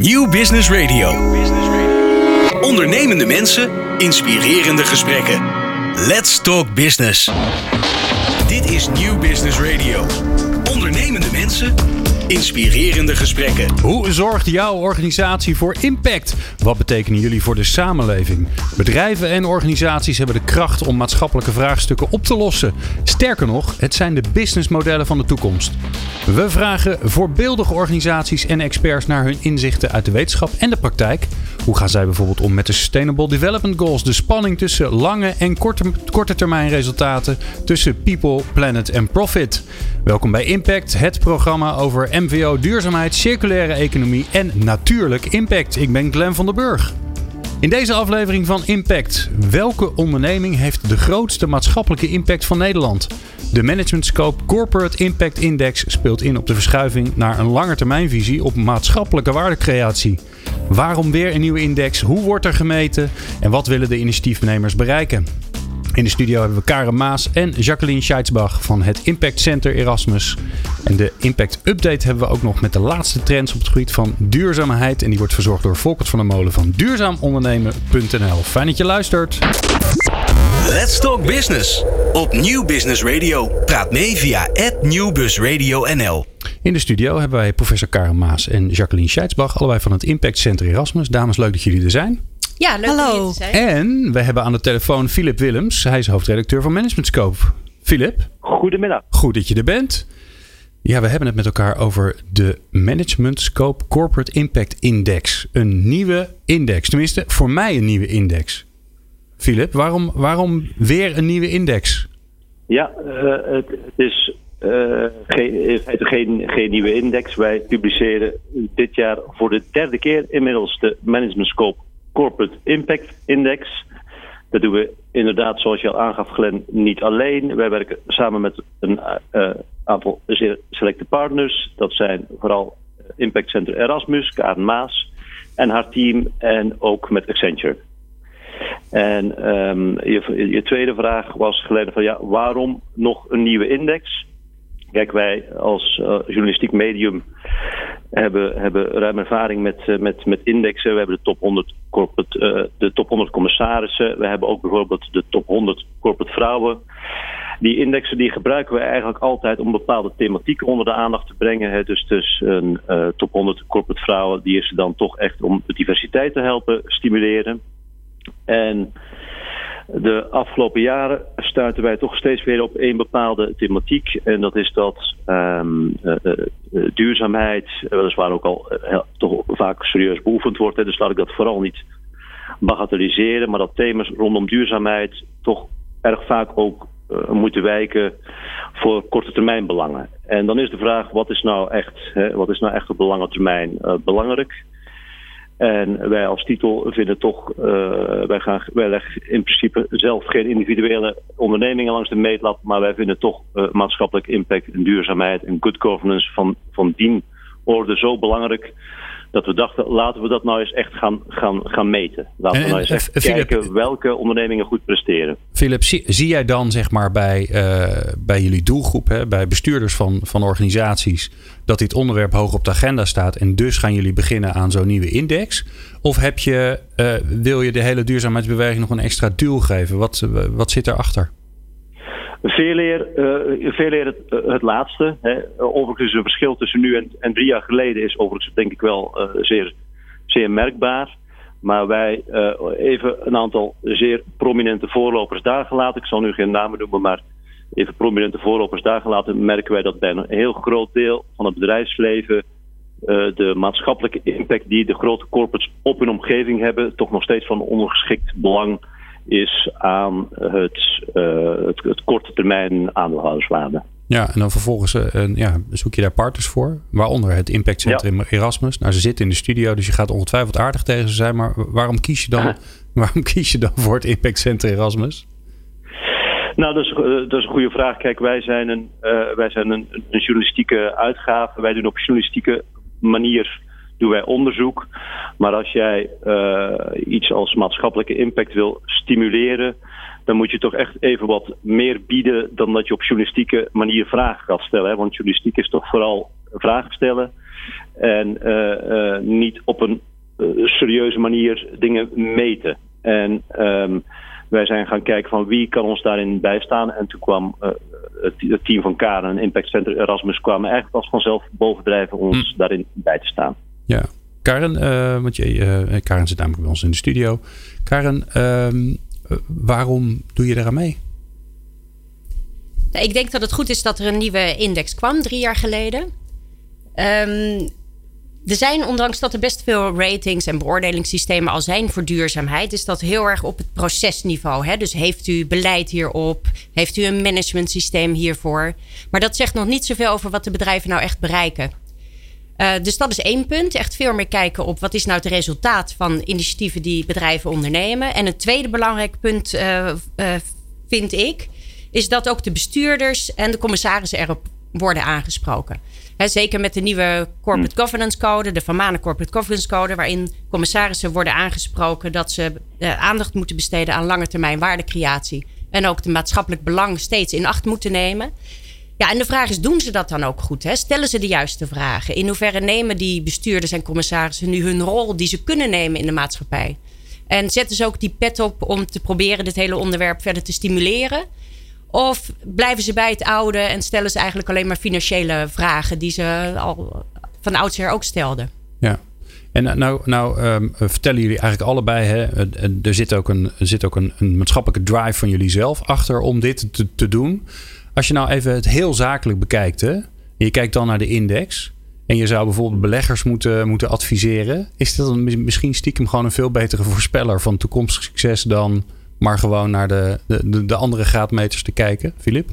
New Business Radio. Ondernemende mensen, inspirerende gesprekken. Let's talk business. Dit is New Business Radio. Ondernemende mensen, inspirerende gesprekken. Hoe zorgt jouw organisatie voor impact? Wat betekenen jullie voor de samenleving? Bedrijven en organisaties hebben de kracht om maatschappelijke vraagstukken op te lossen. Sterker nog, het zijn de businessmodellen van de toekomst. We vragen voorbeeldige organisaties en experts naar hun inzichten uit de wetenschap en de praktijk. Hoe gaan zij bijvoorbeeld om met de Sustainable Development Goals, de spanning tussen lange en korte, korte termijn resultaten, tussen people, planet en profit? Welkom bij Impact, het programma over MVO, duurzaamheid, circulaire economie en natuurlijk impact. Ik ben Glenn van der Burg. In deze aflevering van Impact, welke onderneming heeft de grootste maatschappelijke impact van Nederland? De Management Scope Corporate Impact Index speelt in op de verschuiving naar een langetermijnvisie op maatschappelijke waardecreatie. Waarom weer een nieuwe index? Hoe wordt er gemeten? En wat willen de initiatiefnemers bereiken? In de studio hebben we Karen Maas en Jacqueline Scheidsbach van het Impact Center Erasmus. En de Impact Update hebben we ook nog met de laatste trends op het gebied van duurzaamheid. En die wordt verzorgd door Volkert van der Molen van duurzaamondernemen.nl. Fijn dat je luistert. Let's talk business. Op New Business Radio. Praat mee via @newbusradio.nl. In de studio hebben wij professor Karen Maas en Jacqueline Scheidsbach, allebei van het Impact Center Erasmus. Dames, leuk dat jullie er zijn. Ja, leuk Hallo. om hier te zijn. En we hebben aan de telefoon Philip Willems. Hij is hoofdredacteur van Management Scope. Philip, Goedemiddag. goed dat je er bent. Ja, we hebben het met elkaar over de Management Scope Corporate Impact Index. Een nieuwe index. Tenminste, voor mij een nieuwe index. Philip, waarom, waarom weer een nieuwe index? Ja, eh, het, het is eh, geen, in feite geen, geen nieuwe index. Wij publiceren dit jaar voor de derde keer inmiddels de Management Scope Corporate Impact Index. Dat doen we inderdaad, zoals je al aangaf, Glenn, niet alleen. Wij werken samen met een eh, aantal zeer selecte partners. Dat zijn vooral Impact Center Erasmus, Karen Maas en haar team en ook met Accenture. En ehm, je, je tweede vraag was geleden van ja, waarom nog een nieuwe index? Kijk, wij als eh, journalistiek medium hebben, hebben ruim ervaring met, eh, met, met indexen. We hebben de top 100 corporate, eh, de top 100 commissarissen. We hebben ook bijvoorbeeld de top 100 corporate vrouwen. Die indexen die gebruiken we eigenlijk altijd om bepaalde thematieken onder de aandacht te brengen. Hè. Dus, dus een top 100 corporate vrouwen, die is dan toch echt om de diversiteit te helpen stimuleren. En de afgelopen jaren stuiten wij toch steeds weer op één bepaalde thematiek. En dat is dat ehm, eh, eh, eh, duurzaamheid, weliswaar ook al toch vaak serieus beoefend wordt. Hè, dus laat ik dat vooral niet bagatelliseren. Maar dat thema's rondom duurzaamheid toch erg vaak ook moeten wijken voor korte termijn belangen. En dan is de vraag, wat is nou echt, hè, wat is nou echt op lange termijn belangrijk? En wij als titel vinden toch, eh, wij, gaan, wij leggen in principe zelf geen individuele ondernemingen langs de meetlat, maar wij vinden toch eh, maatschappelijk impact en duurzaamheid en good governance van, van die orde zo belangrijk dat we dachten, laten we dat nou eens echt gaan, gaan, gaan meten. Laten En- we nou en, eens echt Philip- kijken welke ondernemingen goed presteren. Philip, zie, zie jij dan zeg maar bij, eh, bij jullie doelgroep, hè, bij bestuurders van, van organisaties, dat dit onderwerp hoog op de agenda staat en dus gaan jullie beginnen aan zo'n nieuwe index? Of heb je, eh, wil je de hele duurzaamheidsbeweging nog een extra duw geven? Wat, wat zit erachter? Veel eer, eh, veel het, eh, het laatste. Hè. Overigens een verschil tussen nu en, en drie jaar geleden is overigens denk ik wel eh, zeer, zeer merkbaar. Maar wij even een aantal zeer prominente voorlopers daar gelaten. Ik zal nu geen namen noemen, maar even prominente voorlopers daar gelaten, merken wij dat bij een heel groot deel van het bedrijfsleven de maatschappelijke impact die de grote corporates op hun omgeving hebben, toch nog steeds van ondergeschikt belang is aan het, eh, het, het korte termijn aandeelhouderswaarde. Ja, en dan vervolgens een- ja, zoek je daar partners voor, waaronder het Impact Centrum Erasmus. Nou, ze zitten in de studio, dus je gaat ongetwijfeld aardig tegen ze zijn, maar waarom kies je dan, waarom kies je dan voor het Impact Center Erasmus? Nou, dat is, eh, dat is een goede vraag. Kijk, wij zijn een, wij zijn een, een journalistieke uitgave. Wij doen op journalistieke manier doen wij onderzoek. Maar als jij eh, iets als maatschappelijke impact wil stimuleren, dan moet je toch echt even wat meer bieden dan dat je op journalistieke manier vragen gaat stellen. Hè? Want journalistiek is toch vooral vragen stellen. En niet op een serieuze manier dingen meten. En ehm, wij zijn gaan kijken van wie kan ons daarin bijstaan. En toen kwam het, team van Karen, Impact Center Erasmus, kwamen eigenlijk als vanzelf bovendrijven ons hm. daarin bij te staan. Ja, Karen, uh, want je, uh, Karen zit namelijk bij ons in de studio. Karen, uh, waarom doe je eraan mee? Nou, ik denk dat het goed is dat er een nieuwe index kwam drie jaar geleden. Um, er zijn, ondanks dat er best veel ratings en beoordelingssystemen al zijn voor duurzaamheid, is dat heel erg op het procesniveau. Hè? Dus heeft u beleid hierop? Heeft u een managementsysteem hiervoor? Maar dat zegt nog niet zoveel over wat de bedrijven nou echt bereiken. Uh, dus dat is één punt. Echt veel meer kijken op wat is nou het resultaat van initiatieven die bedrijven ondernemen. En een tweede belangrijk punt uh, uh, vind ik, is dat ook de bestuurders en de commissarissen erop worden aangesproken zeker met de nieuwe Corporate hmm. Governance Code, de Vermanen Corporate Governance Code, waarin commissarissen worden aangesproken dat ze aandacht moeten besteden aan lange termijn waardecreatie. En ook de maatschappelijk belang steeds in acht moeten nemen. Ja, en de vraag is, doen ze dat dan ook goed? Hè? Stellen ze de juiste vragen? In hoeverre nemen die bestuurders en commissarissen nu hun rol die ze kunnen nemen in de maatschappij? En zetten ze ook die pet op om te proberen dit hele onderwerp verder te stimuleren? Of blijven ze bij het oude en stellen ze eigenlijk alleen maar financiële vragen die ze al van oudsher ook stelden? Ja. En eh, nou, nou um, vertellen jullie eigenlijk allebei, hè, er zit ook, een, zit ook een, een maatschappelijke drive van jullie zelf achter om dit te doen. Als je nou even het heel zakelijk bekijkt, hè, en je kijkt dan naar de index. En je zou bijvoorbeeld beleggers moeten, moeten adviseren. Is dat dan misschien stiekem gewoon een veel betere voorspeller van toekomstig succes dan maar gewoon naar de, de, de andere graadmeters te kijken, Filip?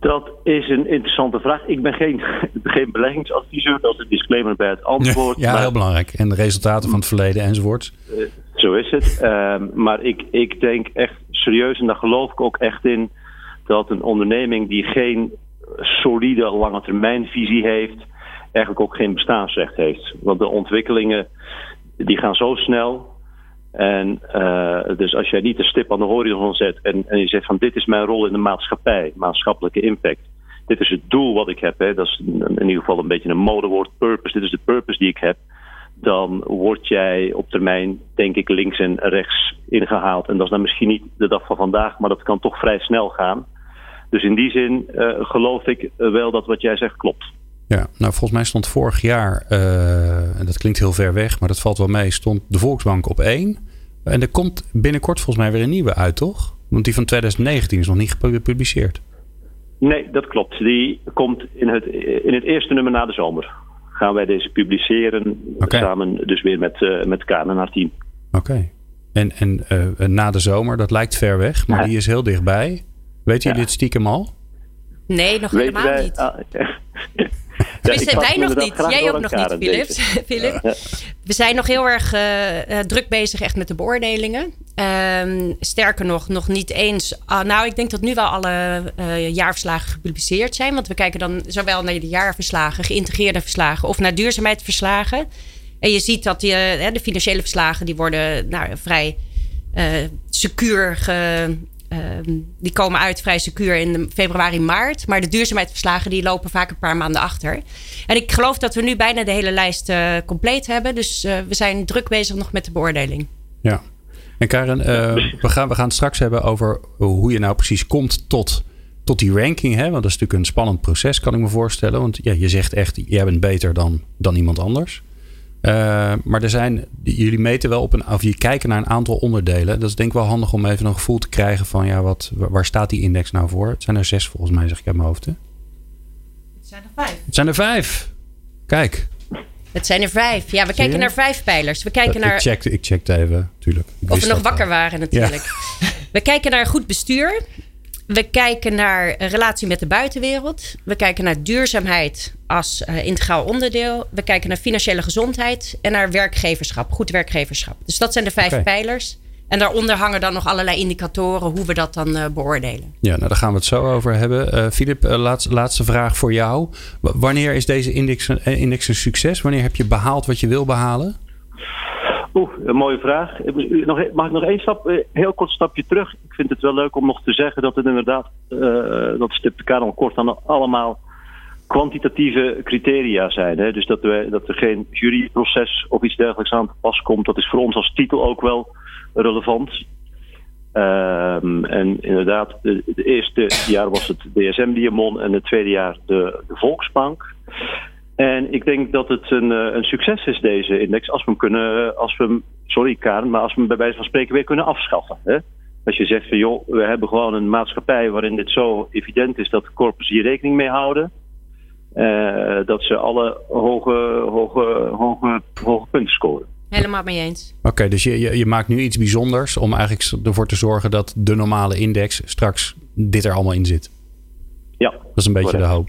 Dat is een interessante vraag. Ik ben geen, geen beleggingsadviseur, dat is een disclaimer bij het antwoord. Ja, heel belangrijk. En de resultaten van het verleden enzovoort. Uh, zo is het. Uh, maar ik, ik denk echt serieus, en daar geloof ik ook echt in, dat een onderneming die geen solide lange termijn visie heeft, eigenlijk ook geen bestaansrecht heeft. Want de ontwikkelingen die gaan zo snel. En uh, dus als jij niet de stip aan de horizon zet en, en, je zegt van dit is mijn rol in de maatschappij, maatschappelijke impact. Dit is het doel wat ik heb. Hè. Dat is in ieder geval een beetje een modewoord, purpose. Dit is de purpose die ik heb. Dan word jij op termijn, denk ik, links en rechts ingehaald. En dat is dan misschien niet de dag van vandaag, maar dat kan toch vrij snel gaan. Dus in die zin uh, geloof ik wel dat wat jij zegt klopt. Ja, nou volgens mij stond vorig jaar, uh, en dat klinkt heel ver weg, maar dat valt wel mee, stond de Volksbank op één. En er komt binnenkort volgens mij weer een nieuwe uit, toch? Want die van 2019 is nog niet gepubliceerd. Nee, dat klopt. Die komt in het, in het eerste nummer na de zomer. Gaan wij deze publiceren. Samen dus weer met, uh, met KNR team. Oké. En, en uh, na de zomer, dat lijkt ver weg, maar die is heel dichtbij. Weet jullie ja. dit stiekem al? Nee, nog helemaal niet. Ah, Tenminste, wij nog niet. Jij ook nog niet, Philip. Philip. We zijn nog heel erg uh, druk bezig echt met de beoordelingen. Um, sterker nog, nog niet eens. Uh, nou, ik denk dat nu wel alle uh, jaarverslagen gepubliceerd zijn. Want we kijken dan zowel naar de jaarverslagen, geïntegreerde verslagen of naar duurzaamheidsverslagen. En je ziet dat die, de financiële verslagen die worden nou, vrij secuur ge, Ehm, die komen uit vrij secuur in februari, maart. Maar de duurzaamheidsverslagen die lopen vaak een paar maanden achter. En ik geloof dat we nu bijna de hele lijst uh, compleet hebben. Dus uh, we zijn druk bezig nog met de beoordeling. Ja. En Karen, uh, we, gaan, we gaan het straks hebben over hoe je nou precies komt tot, tot die ranking. Hè? Want dat is natuurlijk een spannend proces, kan ik me voorstellen. Want ja, je zegt echt, jij bent beter dan, dan iemand anders. Uh, maar er zijn, jullie meten wel op een, of je kijken naar een aantal onderdelen. Dat is denk ik wel handig om even een gevoel te krijgen van, ja, wat, waar staat die index nou voor? Het zijn er zes volgens mij, zeg ik uit mijn hoofd. Hè? Het zijn er vijf. Het zijn er vijf. Kijk. Het zijn er vijf. Ja, we kijken naar vijf pijlers. We kijken naar... Ik checkte, ik checkte even, tuurlijk. of we nog wakker waren natuurlijk. We kijken naar goed bestuur. We kijken naar relatie met de buitenwereld. We kijken naar duurzaamheid als uh, integraal onderdeel. We kijken naar financiële gezondheid en naar werkgeverschap, goed werkgeverschap. Dus dat zijn de vijf pijlers. En daaronder hangen dan nog allerlei indicatoren hoe we dat dan uh, beoordelen. Ja, nou daar gaan we het zo over hebben. Filip, uh, laatste, laatste vraag voor jou. W wanneer is deze index, index een succes? Wanneer heb je behaald wat je wil behalen? Oeh, een mooie vraag. Mag ik nog één stap, eh, heel kort stapje terug? Ik vind het wel leuk om nog te zeggen dat het inderdaad, uh, dat stipt al kort dan allemaal kwantitatieve criteria zijn. Hè? Dus dat, we, dat er geen juryproces of iets dergelijks aan te pas komt. Dat is voor ons als titel ook wel relevant. Ehm, en inderdaad, de, de, eerste jaar was het DSM Diamond en het tweede jaar de Volksbank. En ik denk dat het een, eh, een succes is, deze index, als we hem kunnen, als we hem, sorry Karen, maar als we hem bij wijze van spreken weer kunnen afschaffen. Hè? Als je zegt van joh, we hebben gewoon een maatschappij waarin dit zo evident is dat de corpus hier rekening mee houden. Uh, dat ze alle hoge, hoge, hoge, hoge punten scoren. Helemaal mee eens. Oké, dus je, je, je, maakt nu iets bijzonders om eigenlijk ervoor te zorgen dat de normale index straks dit er allemaal in zit. Ja. Dat is een beetje correct. de hoop.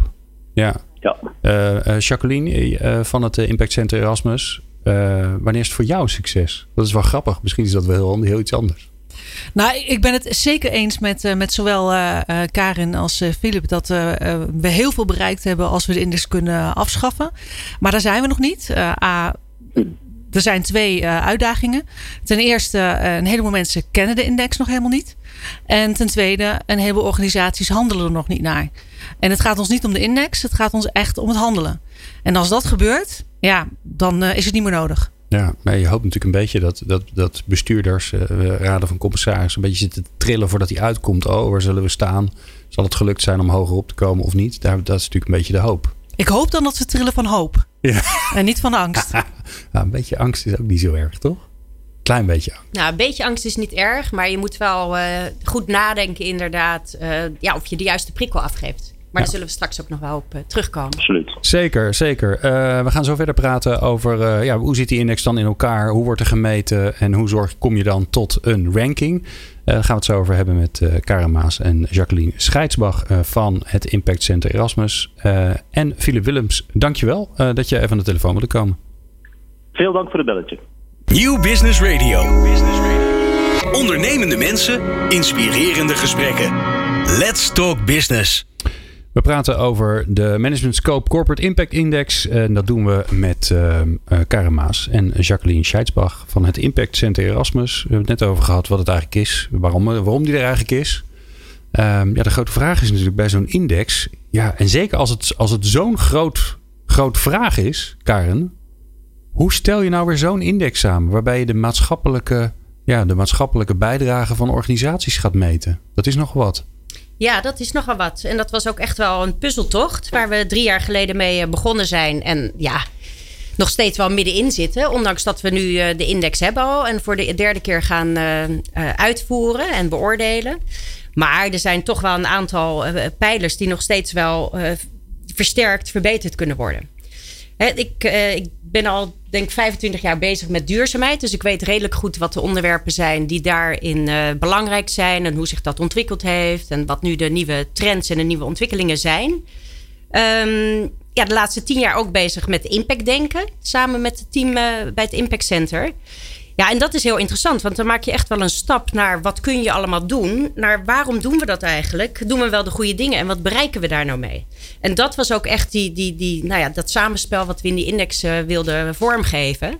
Ja. Ja. Uh, uh, Jacqueline van het Impact Center Erasmus. wanneer is het voor jou een succes? Dat is wel grappig. Misschien is dat wel heel, heel iets anders. Nou, ik ben het zeker eens met, met zowel uh, Karin als Philip dat we heel veel bereikt hebben als we de index kunnen afschaffen. Maar daar zijn we nog niet. A, er zijn twee uitdagingen. Ten eerste, een heleboel mensen kennen de index nog helemaal niet. En ten tweede, een heleboel organisaties handelen er nog niet naar. En het gaat ons niet om de index, het gaat ons echt om het handelen. En als dat gebeurt, ja, dan is het niet meer nodig. Ja, maar je hoopt natuurlijk een beetje dat, dat, dat bestuurders, uh, raden van commissaris, een beetje zitten te trillen voordat hij uitkomt. Oh, waar zullen we staan? Zal het gelukt zijn om hoger op te komen of niet? Daar, dat is natuurlijk een beetje de hoop. Ik hoop dan dat ze trillen van hoop. Ja. En niet van angst. een beetje angst is ook niet zo erg, toch? Klein beetje angst. Nou, een beetje angst is niet erg, maar je moet wel uh, goed nadenken, inderdaad, uh, ja, of je de juiste prikkel afgeeft. Maar ja. daar zullen we straks ook nog wel op uh, terugkomen. Absoluut. Zeker, zeker. Uh, we gaan zo verder praten over uh, ja, hoe zit die index dan in elkaar? Hoe wordt er gemeten? En hoe zorg, kom je dan tot een ranking? daar gaan we het zo over hebben met Karen Maas en Jacqueline Scheidsbach van het Impact Center Erasmus. en Philip Willems, dankjewel dat je even aan de telefoon wilde komen. Veel dank voor het belletje. Nieuw Business Radio. Ondernemende mensen, inspirerende gesprekken. Let's talk business. We praten over de Management Scope Corporate Impact Index. En dat doen we met uh, Karen Maas en Jacqueline Scheidsbach van het Impact Center Erasmus. We hebben het net over gehad wat het eigenlijk is, waarom, waarom die er eigenlijk is. Um, ja, de grote vraag is natuurlijk bij zo'n index. Ja, en zeker als het, als het zo'n groot, groot vraag is, Karen. Hoe stel je nou weer zo'n index samen waarbij je de maatschappelijke, ja, de maatschappelijke bijdrage van organisaties gaat meten? Dat is nog wat. Ja, dat is nogal wat. En dat was ook echt wel een puzzeltocht waar we drie jaar geleden mee begonnen zijn. En ja, nog steeds wel middenin zitten. Ondanks dat we nu de index hebben al. En voor de derde keer gaan uh, uitvoeren en beoordelen. Maar er zijn toch wel een aantal pijlers die nog steeds wel versterkt, verbeterd kunnen worden. Ik, ik ben al denk ik 25 jaar bezig met duurzaamheid. Dus ik weet redelijk goed wat de onderwerpen zijn die daarin uh, belangrijk zijn. En hoe zich dat ontwikkeld heeft. En wat nu de nieuwe trends en de nieuwe ontwikkelingen zijn. Um, ja, de laatste tien jaar ook bezig met impact denken. Samen met het team uh, bij het Impact Center. Ja, en dat is heel interessant, want dan maak je echt wel een stap naar wat kun je allemaal doen. Naar waarom doen we dat eigenlijk? Doen we wel de goede dingen en wat bereiken we daar nou mee? En dat was ook echt die, die, die, nou ja, dat samenspel wat we in die index uh, wilden vormgeven.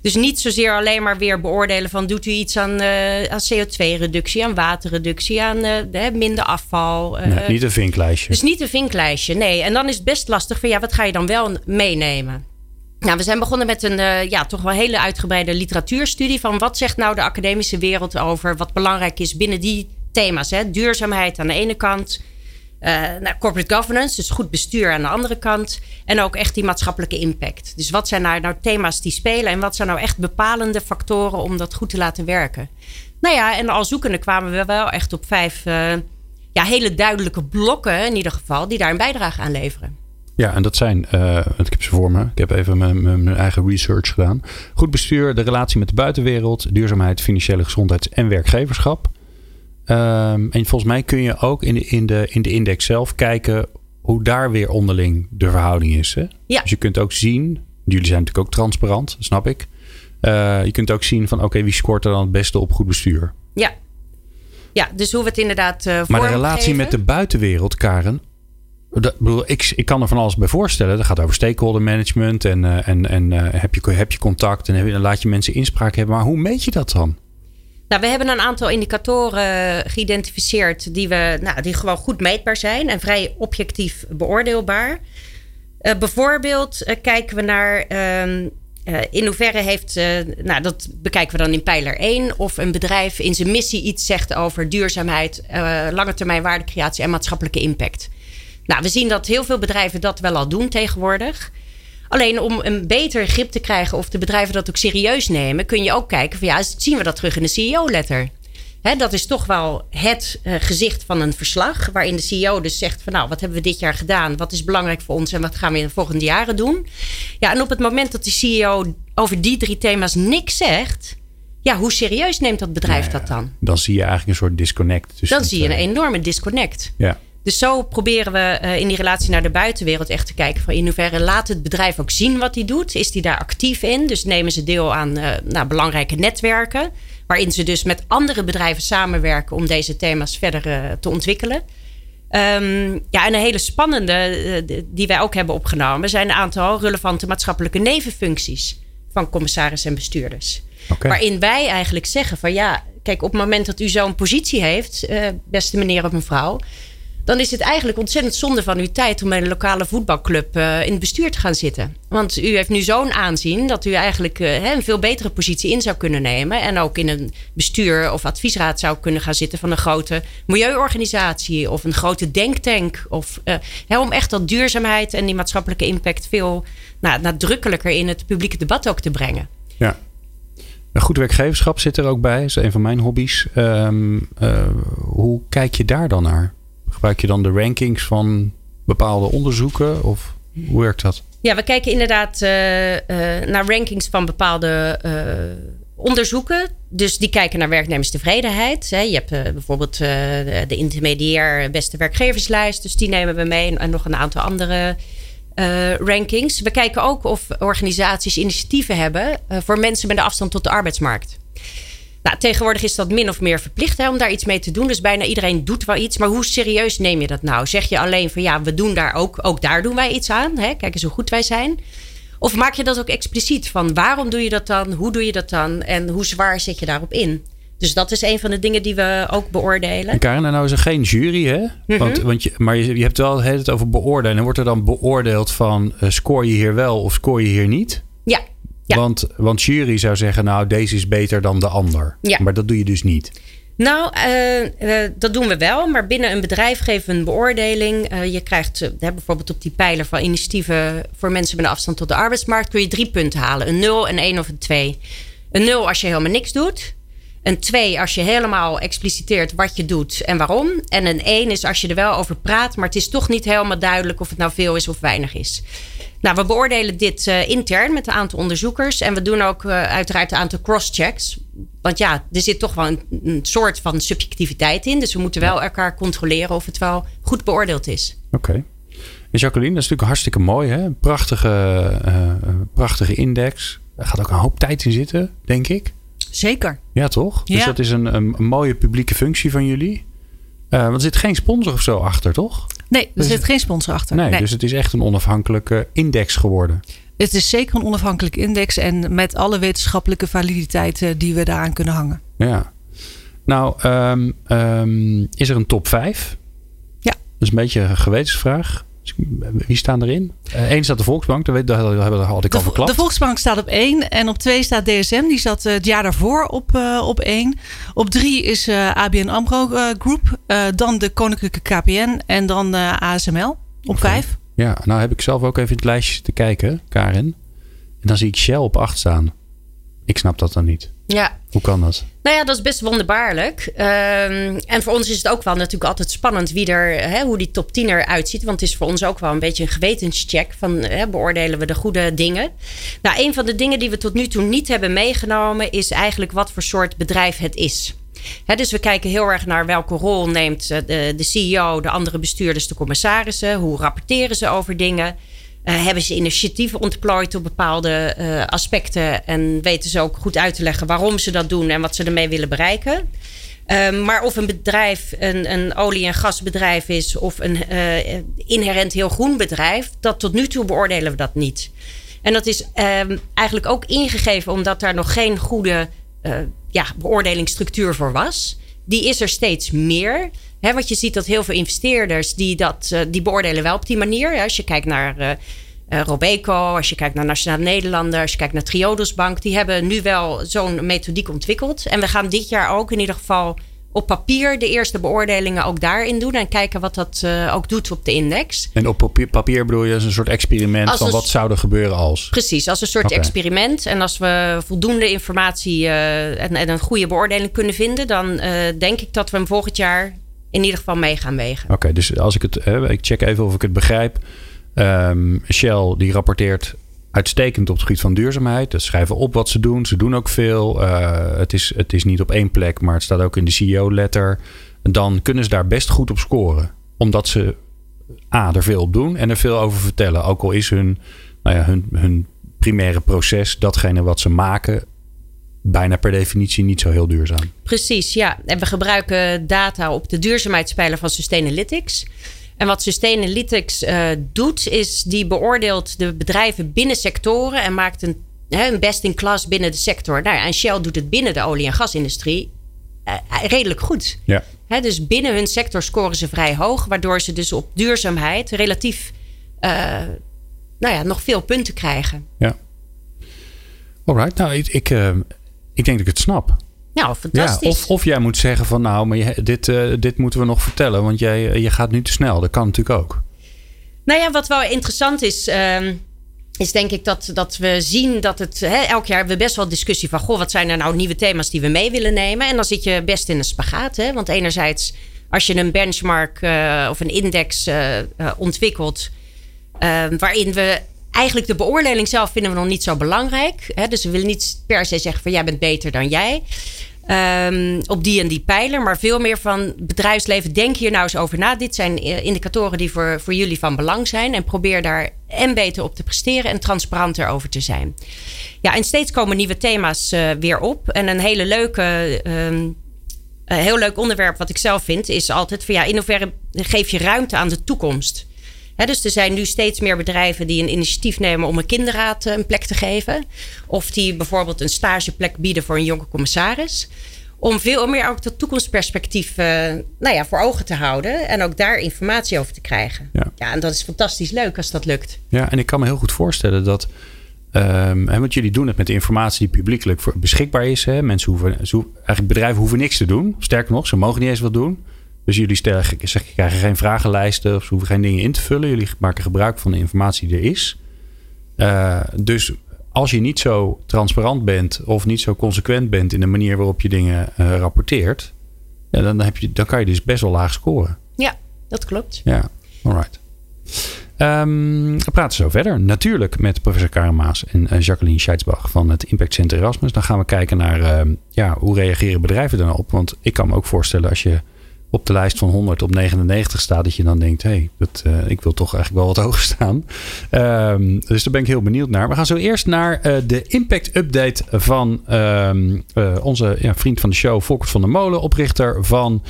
Dus niet zozeer alleen maar weer beoordelen van doet u iets aan, uh, aan CO2-reductie, aan waterreductie, aan uh, minder afval. Uh, nee, niet een vinklijstje. Dus niet een vinklijstje, nee. En dan is het best lastig van ja, wat ga je dan wel meenemen? Nou, we zijn begonnen met een uh, ja, toch wel hele uitgebreide literatuurstudie van wat zegt nou de academische wereld over wat belangrijk is binnen die thema's. Hè? Duurzaamheid aan de ene kant, uh, nou, corporate governance, dus goed bestuur aan de andere kant. En ook echt die maatschappelijke impact. Dus wat zijn nou, nou thema's die spelen en wat zijn nou echt bepalende factoren om dat goed te laten werken? Nou ja, en al zoekende kwamen we wel echt op vijf uh, ja, hele duidelijke blokken in ieder geval die daar een bijdrage aan leveren. Ja, en dat zijn, uh, ik heb ze voor me. Ik heb even mijn, mijn, eigen research gedaan. Goed bestuur, de relatie met de buitenwereld, duurzaamheid, financiële gezondheid en werkgeverschap. Um, en volgens mij kun je ook in de, in, de, in de index zelf kijken hoe daar weer onderling de verhouding is. Hè? Ja. Dus je kunt ook zien, jullie zijn natuurlijk ook transparant, snap ik. Uh, je kunt ook zien van oké, wie scoort er dan het beste op goed bestuur? Ja. Ja, dus hoe we het inderdaad uh, Maar de relatie met de buitenwereld, Karen, dat, bedoel, ik, ik kan er van alles bij voorstellen. Dat gaat over stakeholder management. En, uh, en, en uh, heb, je, heb je contact en laat je mensen inspraak hebben. Maar hoe meet je dat dan? Nou, we hebben een aantal indicatoren geïdentificeerd die, we, nou, die gewoon goed meetbaar zijn en vrij objectief beoordeelbaar. Uh, bijvoorbeeld kijken we naar ehm, in hoeverre heeft, nou dat bekijken we dan in pijler 1, of een bedrijf in zijn missie iets zegt over duurzaamheid, lange termijn waardecreatie en maatschappelijke impact. Nou, we zien dat heel veel bedrijven dat wel al doen tegenwoordig. Alleen om een beter grip te krijgen of de bedrijven dat ook serieus nemen, kun je ook kijken van ja, zien we dat terug in de CEO-letter? dat is toch wel het uh, gezicht van een verslag. Waarin de CEO dus zegt van nou, wat hebben we dit jaar gedaan? Wat is belangrijk voor ons en wat gaan we in de volgende jaren doen? Ja, en op het moment dat de CEO over die drie thema's niks zegt. Ja, hoe serieus neemt dat bedrijf dat dan? Dan zie je eigenlijk een soort disconnect. Dan zie je een enorme disconnect. Ja. Dus zo proberen we uh, in die relatie naar de buitenwereld echt te kijken van in hoeverre laat het bedrijf ook zien wat hij doet. Is hij daar actief in? Dus nemen ze deel aan uh, nou, belangrijke netwerken. Waarin ze dus met andere bedrijven samenwerken om deze thema's verder uh, te ontwikkelen. Um, ja, en een hele spannende, die wij ook hebben opgenomen, zijn een aantal relevante maatschappelijke nevenfuncties van commissaris en bestuurders. Okay. Waarin wij eigenlijk zeggen van ja, kijk, op het moment dat u zo'n positie heeft, beste meneer of mevrouw, dan is het eigenlijk ontzettend zonde van uw tijd om bij een lokale voetbalclub uh, in het bestuur te gaan zitten. Want u heeft nu zo'n aanzien dat u eigenlijk uh, een veel betere positie in zou kunnen nemen. En ook in een bestuur of adviesraad zou kunnen gaan zitten van een grote milieuorganisatie of een grote denktank. Of, uh, om echt dat duurzaamheid en die maatschappelijke impact veel nou, nadrukkelijker in het publieke debat ook te brengen. Ja. Goed werkgeverschap zit er ook bij. Dat is een van mijn hobby's. Um, hoe kijk je daar dan naar? Gebruik je dan de rankings van bepaalde onderzoeken? Of hoe werkt dat? Ja, we kijken inderdaad uh, uh, naar rankings van bepaalde uh, onderzoeken. Dus die kijken naar werknemerstevredenheid. Je hebt bijvoorbeeld de intermediair beste werkgeverslijst. Dus die nemen we mee. En nog een aantal andere rankings. We kijken ook of organisaties initiatieven hebben voor mensen met een afstand tot de arbeidsmarkt. Nou, tegenwoordig is dat min of meer verplicht hè, om daar iets mee te doen. Dus bijna iedereen doet wel iets. Maar hoe serieus neem je dat nou? Zeg je alleen van ja, we doen daar ook, ook daar doen wij iets aan. Hè? Kijk eens hoe goed wij zijn. Of maak je dat ook expliciet van waarom doe je dat dan? Hoe doe je dat dan? En hoe zwaar zet je daarop in? Dus dat is een van de dingen die we ook beoordelen. En Karen, nou is er geen jury, hè? Mm -hmm. want, want je, maar je, je hebt wel het over beoordelen. En wordt er dan beoordeeld van uh, scoor je hier wel of scoor je hier niet? Ja, ja. Want, want jury zou zeggen, nou, deze is beter dan de ander. Ja. Maar dat doe je dus niet. Nou, uh, uh, dat doen we wel. Maar binnen een bedrijf geven we een beoordeling. Uh, je krijgt bijvoorbeeld op die pijler van initiatieven voor mensen met een afstand tot de arbeidsmarkt. kun je drie punten halen: een 0, een 1 of een 2. Een 0 als je helemaal niks doet. Een 2 als je helemaal expliciteert wat je doet en waarom. En een 1 is als je er wel over praat, maar het is toch niet helemaal duidelijk of het nou veel is of weinig is. Nou, we beoordelen dit uh, intern met een aantal onderzoekers. En we doen ook uh, uiteraard een aantal cross-checks. Want ja, er zit toch wel een, een, soort van subjectiviteit in. Dus we moeten wel elkaar controleren of het wel goed beoordeeld is. Oké. Okay. En Jacqueline, dat is natuurlijk hartstikke mooi. Hè? Prachtige, uh, prachtige index. Er gaat ook een hoop tijd in zitten, denk ik. Zeker. Ja, toch? Ja. Dus dat is een, een, een, mooie publieke functie van jullie. want er zit geen sponsor of zo achter, toch? Nee, er dus zit geen sponsor achter. Nee, nee, dus het is echt een onafhankelijke index geworden. Het is zeker een onafhankelijk index en met alle wetenschappelijke validiteit die we daaraan kunnen hangen. Ja. Nou, um, um, is er een top 5? Ja. Dat is een beetje een gewetensvraag. Wie staan erin? Eén uh, staat de Volksbank, daar, daar had ik de, al verklapt. De Volksbank staat op één. En op twee staat DSM. Die zat uh, het jaar daarvoor op, uh, op één. Op drie is uh, ABN AMRO Group. dan de Koninklijke KPN. En dan ASML op okay. vijf. Ja, nou heb ik zelf ook even in het lijstje te kijken, Karin. En dan zie ik Shell op acht staan. Ik snap dat dan niet. Ja. Hoe kan dat? Nou ja, dat is best wonderbaarlijk. Um, en voor ons is het ook wel natuurlijk altijd spannend wie er, hè, hoe die top 10 eruit ziet. Want het is voor ons ook wel een beetje een gewetenscheck van hè, beoordelen we de goede dingen. Nou, een van de dingen die we tot nu toe niet hebben meegenomen is eigenlijk wat voor soort bedrijf het is. Dus we kijken heel erg naar welke rol neemt de, de CEO, de andere bestuurders, de commissarissen. Hoe rapporteren ze over dingen? Uh, hebben ze initiatieven ontplooid op bepaalde uh, aspecten en weten ze ook goed uit te leggen waarom ze dat doen en wat ze ermee willen bereiken. Uh, maar of een bedrijf een, een olie- en gasbedrijf is of een uh, inherent heel groen bedrijf, dat tot nu toe beoordelen we dat niet. En dat is ehm, eigenlijk ook ingegeven omdat daar nog geen goede ja, beoordelingsstructuur voor was. Die is er steeds meer. He, want je ziet dat heel veel investeerders die dat, uh, die beoordelen wel op die manier. Als je kijkt naar uh, Robeco, als je kijkt naar Nationale Nederlanden, als je kijkt naar Triodos Bank, die hebben nu wel zo'n methodiek ontwikkeld. En we gaan dit jaar ook in ieder geval op papier de eerste beoordelingen ook daarin doen. En kijken wat dat uh, ook doet op de index. En op papier, papier bedoel je als een soort experiment als van wat zou er gebeuren als? Precies, als een soort okay. experiment. En als we voldoende informatie uh, en, en, een goede beoordeling kunnen vinden... dan uh, denk ik dat we hem volgend jaar in ieder geval mee gaan wegen. Oké, dus als ik het... ik check even of ik het begrijp. Um, Shell die rapporteert uitstekend op het gebied van duurzaamheid. Ze schrijven op wat ze doen. Ze doen ook veel. Uh, het, is, het is niet op één plek, maar het staat ook in de CEO-letter. Dan kunnen ze daar best goed op scoren. Omdat ze A, er veel op doen en er veel over vertellen. Ook al is hun, nou ja, hun, hun primaire proces, datgene wat ze maken, bijna per definitie niet zo heel duurzaam. Precies, ja. En we gebruiken data op de duurzaamheidspijler van Sustainalytics. En wat Sustainalytics uh, doet, is die beoordeelt de bedrijven binnen sectoren en maakt een, een best in class binnen de sector. Nou ja, en Shell doet het binnen de olie- en gasindustrie uh, redelijk goed. Ja. He, dus binnen hun sector scoren ze vrij hoog, waardoor ze dus op duurzaamheid relatief uh, nou ja, nog veel punten krijgen. Ja. Alright, nou ik, ik, ik denk dat ik het snap. Nou, fantastisch. Ja, of, of jij moet zeggen van nou, maar je, dit, uh, dit moeten we nog vertellen, want jij, eh, je gaat nu te snel. Dat kan natuurlijk ook. Nou ja, wat wel interessant is, uh, is denk ik dat, dat we zien dat het hè, elk jaar hebben we best wel discussie van goh, wat zijn er nou nieuwe thema's die we mee willen nemen? En dan zit je best in een spagaat. Hè? Want enerzijds, als je een benchmark uh, of een index ontwikkelt, ehm, waarin we eigenlijk de beoordeling zelf vinden we nog niet zo belangrijk. Hè? Dus we willen niet per se zeggen van jij bent beter dan jij. Um, op die en die pijler. Maar veel meer van bedrijfsleven. Denk hier nou eens over na. Dit zijn eh, indicatoren die voor, voor jullie van belang zijn. En probeer daar en beter op te presteren en transparanter over te zijn. Ja, en steeds komen nieuwe thema's uh, weer op. En een hele leuke. Een heel leuk onderwerp wat ik zelf vind, is altijd van ja, in hoeverre geef je ruimte aan de toekomst? Dus er zijn nu steeds meer bedrijven die een initiatief nemen om een kinderraad eh, een plek te geven. Of die bijvoorbeeld een stageplek bieden voor een jonge commissaris. Om veel meer ook dat toekomstperspectief uh, nou ja, voor ogen te houden. En ook daar informatie over te krijgen. Ja. ja, en dat is fantastisch leuk als dat lukt. Ja, en ik kan me heel goed voorstellen dat. Um, want jullie doen het met de informatie die publiekelijk beschikbaar is. Hè. Mensen hoeven, eigenlijk bedrijven hoeven niks te doen. Sterker nog, ze mogen niet eens wat doen. Dus jullie stellen, zeg, krijgen geen vragenlijsten of ze hoeven geen dingen in te vullen. Jullie maken gebruik van de informatie die er is. Uh, dus als je niet zo transparant bent of niet zo consequent bent in de manier waarop je dingen uh, rapporteert, ja, dan, heb je, dan kan je dus best wel laag scoren. Ja, dat klopt. Ja, alright. Um, we praten zo verder. Natuurlijk met professor Karen Maas en uh, Jacqueline Scheidsbach van het Impact Center Erasmus. Dan gaan we kijken naar uh, ja, hoe reageren bedrijven nou op. Want ik kan me ook voorstellen als je op de lijst van 100 op 99 staat, dat je dan denkt: hé, hey, uh, ik wil toch eigenlijk wel wat hoger staan. Um, dus daar ben ik heel benieuwd naar. We gaan zo eerst naar uh, de impact update van um, uh, onze ja, vriend van de show, Volkert van der Molen, oprichter van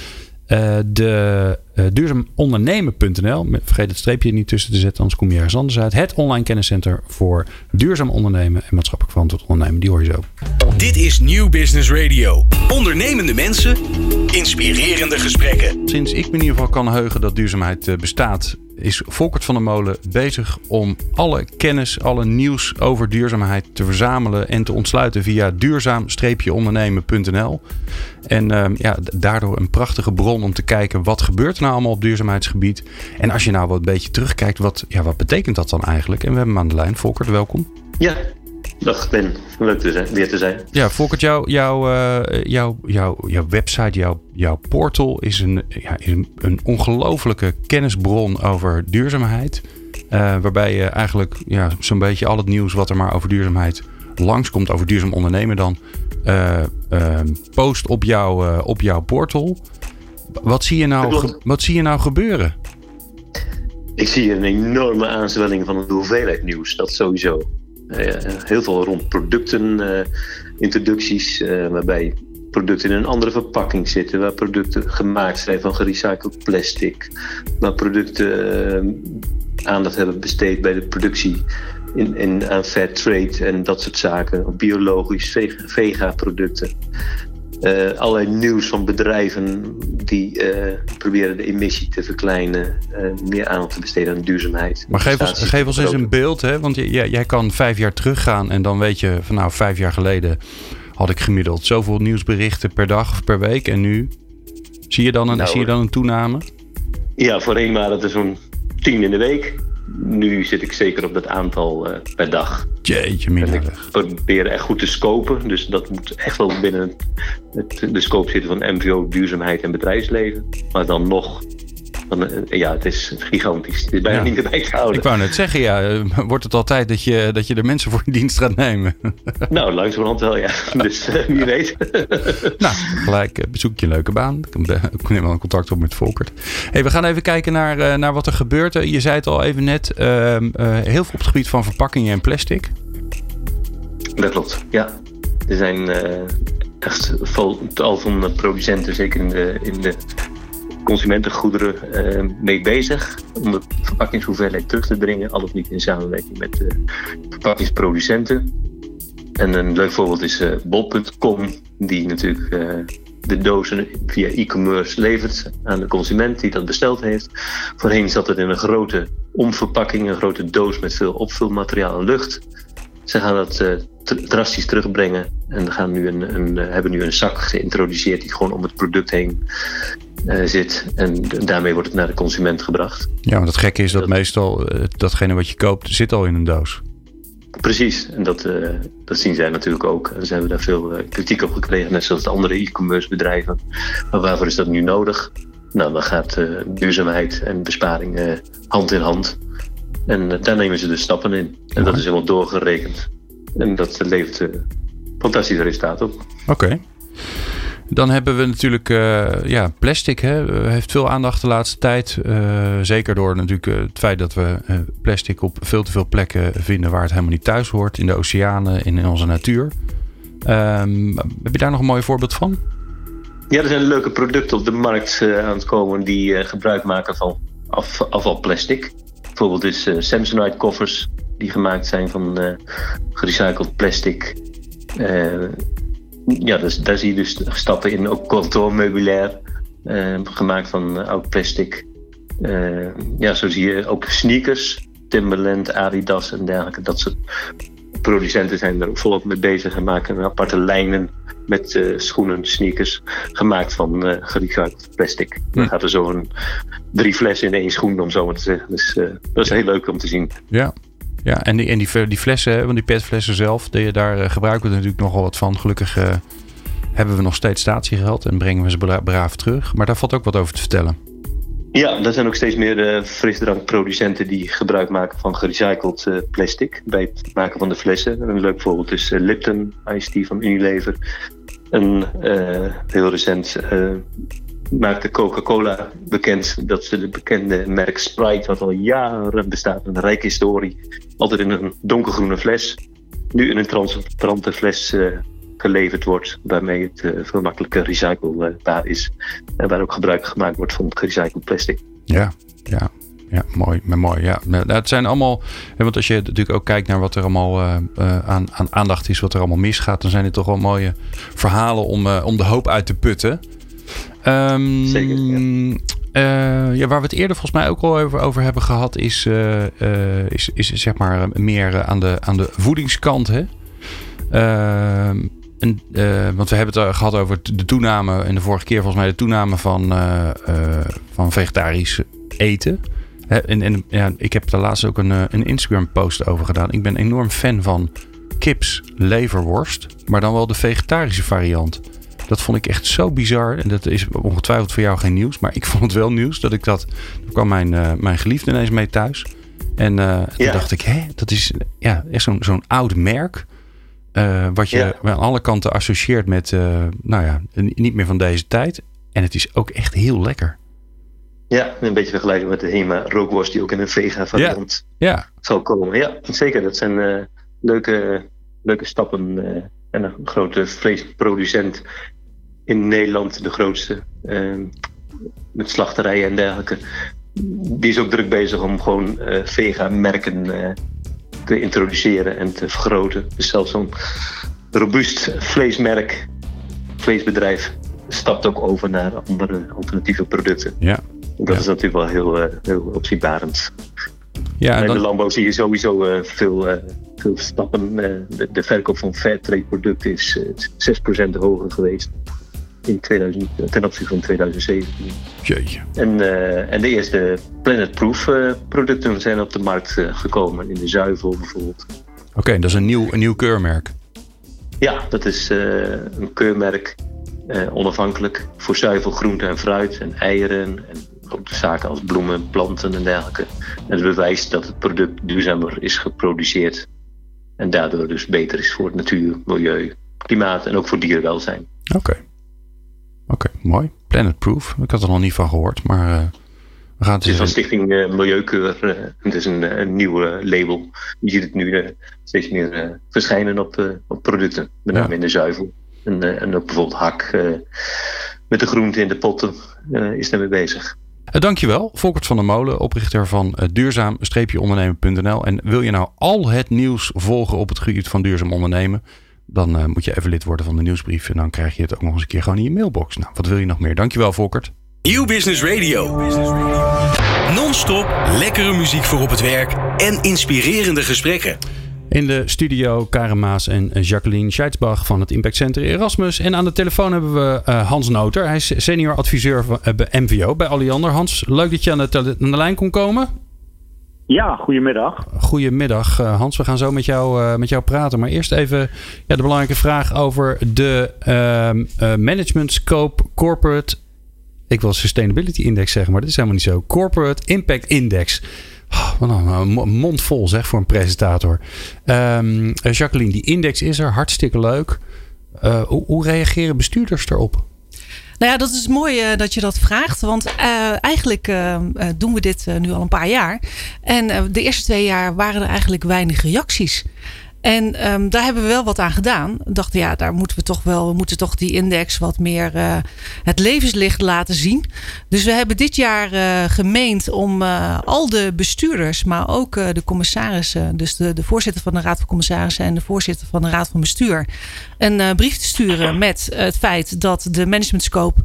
uh, de uh, duurzamondernemen.nl. Vergeet het streepje niet tussen te zetten, anders kom je ergens anders uit. Het online kenniscenter voor duurzaam ondernemen en maatschappelijk verantwoord ondernemen. Die hoor je zo. Dit is Nieuw Business Radio. Ondernemende mensen, inspirerende gesprekken. Sinds ik me in ieder geval kan heugen dat duurzaamheid uh, bestaat, is Volkert van der Molen bezig om alle kennis, alle nieuws over duurzaamheid te verzamelen en te ontsluiten via duurzaam-ondernemen.nl. En uh, ja, daardoor een prachtige bron om te kijken wat gebeurt er nou allemaal op duurzaamheidsgebied. En als je nou wat beetje terugkijkt, wat, ja, wat betekent dat dan eigenlijk? En we hebben hem aan de lijn. Volkert, welkom. Ja, Dag Ben, leuk te zijn, weer te zijn. Ja, Volkert, jouw jou, uh, jou, jou, jouw website, jouw, jouw portal is een, ja, is een, een ongelofelijke kennisbron over duurzaamheid. Uh, waarbij je eigenlijk ja, zo'n beetje al het nieuws wat er maar over duurzaamheid langskomt, over duurzaam ondernemen dan, uh, post op, jou, op jouw portal. Wat zie, je nou, wat zie je nou gebeuren? Ik zie een enorme aanzwelling van de hoeveelheid nieuws, dat sowieso. Uh, heel veel rond producten, uh, introducties, uh, waarbij producten in een andere verpakking zitten, waar producten gemaakt zijn van gerecycled plastic, waar producten aandacht hebben besteed bij de productie in, in, aan fair trade en dat soort zaken, biologisch, vega-producten. Uh, allerlei nieuws van bedrijven die proberen de emissie te verkleinen, meer aandacht te besteden aan duurzaamheid. Maar geef ons, geef ons eens een beeld, hè? want jij, jij kan vijf jaar teruggaan en dan weet je van nou, vijf jaar geleden had ik gemiddeld zoveel nieuwsberichten per dag of per week en nu zie je dan een, nou, zie je dan een toename? Ja, voorheen waren het er zo'n tien in de week. Nu zit ik zeker op dat aantal uh, per dag. Jeetje, minder. ik probeer echt goed te scopen. Dus dat moet echt wel binnen het, de scope zitten van MVO, duurzaamheid en bedrijfsleven. Maar dan nog eh, ja, het is gigantisch. Het is bijna niet erbij te houden. Ik wou net zeggen, ja, eh, wordt het altijd dat je, dat je de mensen voor in dienst gaat nemen? nou, langzamerhand wel, ja. Dus uh, wie weet. nou, gelijk bezoek je een leuke baan. Ik neem wel een contact op met Volkert. Hey, we gaan even kijken naar, naar wat er gebeurt. Je zei het al even net, ehm, heel veel op het gebied van verpakkingen en plastic. Dat klopt, ja. Er zijn echt tal van producenten, zeker in de, in de consumentengoederen uh, mee bezig om de verpakkingshoeveelheid terug te dringen, al of niet in samenwerking met de verpakkingsproducenten. En een leuk voorbeeld is uh, bol.com, die natuurlijk de dozen via e-commerce levert aan de consument die dat besteld heeft. Voorheen zat het in een grote omverpakking, een grote doos met veel opvulmateriaal en lucht. Ze gaan dat drastisch terugbrengen en gaan nu een, een, hebben nu een zak geïntroduceerd die gewoon om het product heen zit. En daarmee wordt het naar de consument gebracht. Ja, maar het gekke is dat, meestal uh, datgene wat je koopt zit al in een doos. Precies, en dat, uh, dat zien zij natuurlijk ook. En ze hebben daar veel kritiek op gekregen, net zoals de andere e-commerce bedrijven. Maar waarvoor is dat nu nodig? Nou, dan gaat duurzaamheid en besparing hand in hand. En daar nemen ze dus stappen in. En dat is helemaal doorgerekend. En dat levert fantastische resultaten op. Oké. Dan hebben we natuurlijk uh, ja, plastic. Hè, heeft veel aandacht de laatste tijd. Uh, zeker door natuurlijk het feit dat we plastic op veel te veel plekken vinden waar het helemaal niet thuis hoort. In de oceanen, in, onze natuur. Um, heb je daar nog een mooi voorbeeld van? Ja, er zijn leuke producten op de markt aan het komen die gebruik maken van af, afvalplastic. Bijvoorbeeld is Samsonite koffers die gemaakt zijn van gerecycled plastic ja, dus, daar zie je dus stappen in. Ook kantoormeubilair, uh, gemaakt van uh, oud plastic. Uh, ja, zo zie je ook sneakers, Timberland, Adidas en dergelijke. Dat soort producenten zijn er volop mee bezig en maken aparte lijnen met schoenen, sneakers, gemaakt van gerecycled plastic. Dan hm. gaat er zo een drie flessen in één schoen, om zo maar te zeggen. Dus dat is heel leuk om te zien. Ja, ja, en die, en die, flessen, want die petflessen zelf, die, daar uh, gebruiken we natuurlijk nogal wat van. Gelukkig uh, hebben we nog steeds statiegeld en brengen we ze braaf terug. Maar daar valt ook wat over te vertellen. Ja, er zijn ook steeds meer uh, frisdrankproducenten die gebruik maken van gerecycled plastic bij het maken van de flessen. Een leuk voorbeeld is Lipton Ice Tea van Unilever. Een heel recent maakte Coca-Cola bekend dat ze de bekende merk Sprite, wat al jaren bestaat, een rijke historie, altijd in een donkergroene fles, nu in een transparante fles uh, geleverd wordt, waarmee het uh, veel makkelijker recyclebaar is. En waar ook gebruik gemaakt wordt van gerecycled plastic. Ja, ja. Ja, mooi. mooi ja. Het zijn allemaal. Want als je natuurlijk ook kijkt naar wat er allemaal uh, aan, aan aandacht is, wat er allemaal misgaat, dan zijn dit toch wel mooie verhalen om, om de hoop uit te putten. Um, Zeker, ja. Uh, ja, waar we het eerder volgens mij ook al over, over hebben gehad, is, uh, uh, is, is zeg maar meer aan de, aan de voedingskant. Hè? Ehm, en, want we hebben het gehad over de toename, en de vorige keer volgens mij de toename van, van vegetarisch eten. En, en ja, ik heb daar laatst ook een, een Instagram-post over gedaan. Ik ben enorm fan van kips leverworst, maar dan wel de vegetarische variant. Dat vond ik echt zo bizar. En dat is ongetwijfeld voor jou geen nieuws. Maar ik vond het wel nieuws dat ik dat. Toen kwam mijn, uh, mijn geliefde ineens mee thuis. En uh, toen dacht ik, hè, dat is ja, echt zo'n zo'n oud merk. Uh, wat je aan alle kanten associeert met, nou ja, niet meer van deze tijd. En het is ook echt heel lekker. Ja, een beetje vergelijken met de Hema rookworst die ook in een vega variant ja. zal komen. Ja, zeker. Dat zijn leuke, leuke stappen. En een grote vleesproducent in Nederland de grootste. Uh, met slachterijen en dergelijke. Die is ook druk bezig om gewoon uh, vega-merken uh, te introduceren en te vergroten. Dus zelfs zo'n robuust vleesmerk vleesbedrijf stapt ook over naar andere alternatieve producten. Ja. Dat Ja. is natuurlijk wel heel, eh, heel opzienbarend. Ja, En in de dan, landbouw zie je sowieso eh, veel, eh, veel stappen. Eh, de, de verkoop van fairtrade producten is eh, 6% hoger geweest in 2000, ten opzichte van 2017. jeetje. En, eh, en de eerste Planet Proof eh, producten zijn op de markt eh, gekomen. In de zuivel bijvoorbeeld. Oké, dat is een nieuw, een nieuw keurmerk. Ja, dat is eh, een keurmerk. eh, onafhankelijk voor zuivel, groente en fruit en eieren. En ook de zaken als bloemen, planten en dergelijke. En het bewijst dat het product duurzamer is geproduceerd. En daardoor dus beter is voor het natuur, milieu, klimaat en ook voor dierenwelzijn. Oké. Oké, mooi. Planet Proof. Ik had er nog niet van gehoord, maar eh, we gaan het Het is van. Stichting eh, Milieukeur. eh, het is een, een nieuw label. Je ziet het nu steeds meer verschijnen op, op producten. Met name Ja. in de zuivel. En, en ook bijvoorbeeld hak met de groenten in de potten is daarmee bezig. Eh, dankjewel, Volkert van der Molen, oprichter van eh, duurzaam-ondernemen.nl. En wil je nou al het nieuws volgen op het gebied van duurzaam ondernemen, dan eh, moet je even lid worden van de nieuwsbrief. En dan krijg je het ook nog eens een keer gewoon in je mailbox. Nou, wat wil je nog meer? Dankjewel, Volkert. Nieuw Business Radio. Non-stop lekkere muziek voor op het werk en inspirerende gesprekken. In de studio Karen Maas en eh, Jacqueline Scheidsbach van het Impact Center Erasmus. En aan de telefoon hebben we eh, Hans Noter. Hij is senior adviseur van, eh, bij MVO bij Alliander. Hans, leuk dat je aan de, tele- aan de lijn kon komen. Ja, goedemiddag. Goedemiddag Hans, we gaan zo met jou, met jou praten. Maar eerst even ja, de belangrijke vraag over de ehm, eh, Management Scope Corporate... Ik wil Sustainability Index zeggen, maar dat is helemaal niet zo. Corporate Impact Index. Oh, wat mo- mond vol zeg voor een presentator. Ehm, eh, Jacqueline, die index is er. Hartstikke leuk. Eh, hoe, hoe reageren bestuurders erop? Nou ja, dat is mooi eh, dat je dat vraagt. Want eh, eigenlijk eh, eh, doen we dit eh, nu al een paar jaar. En eh, de eerste twee jaar waren er eigenlijk weinig reacties. En ehm, daar hebben we wel wat aan gedaan. Dachten, ja, daar moeten we toch wel, we moeten toch die index wat meer eh, het levenslicht laten zien. Dus we hebben dit jaar eh, gemeend om eh, al de bestuurders, maar ook de commissarissen, dus de, de voorzitter van de Raad van Commissarissen en de voorzitter van de Raad van Bestuur, een brief te sturen met het feit dat de management scope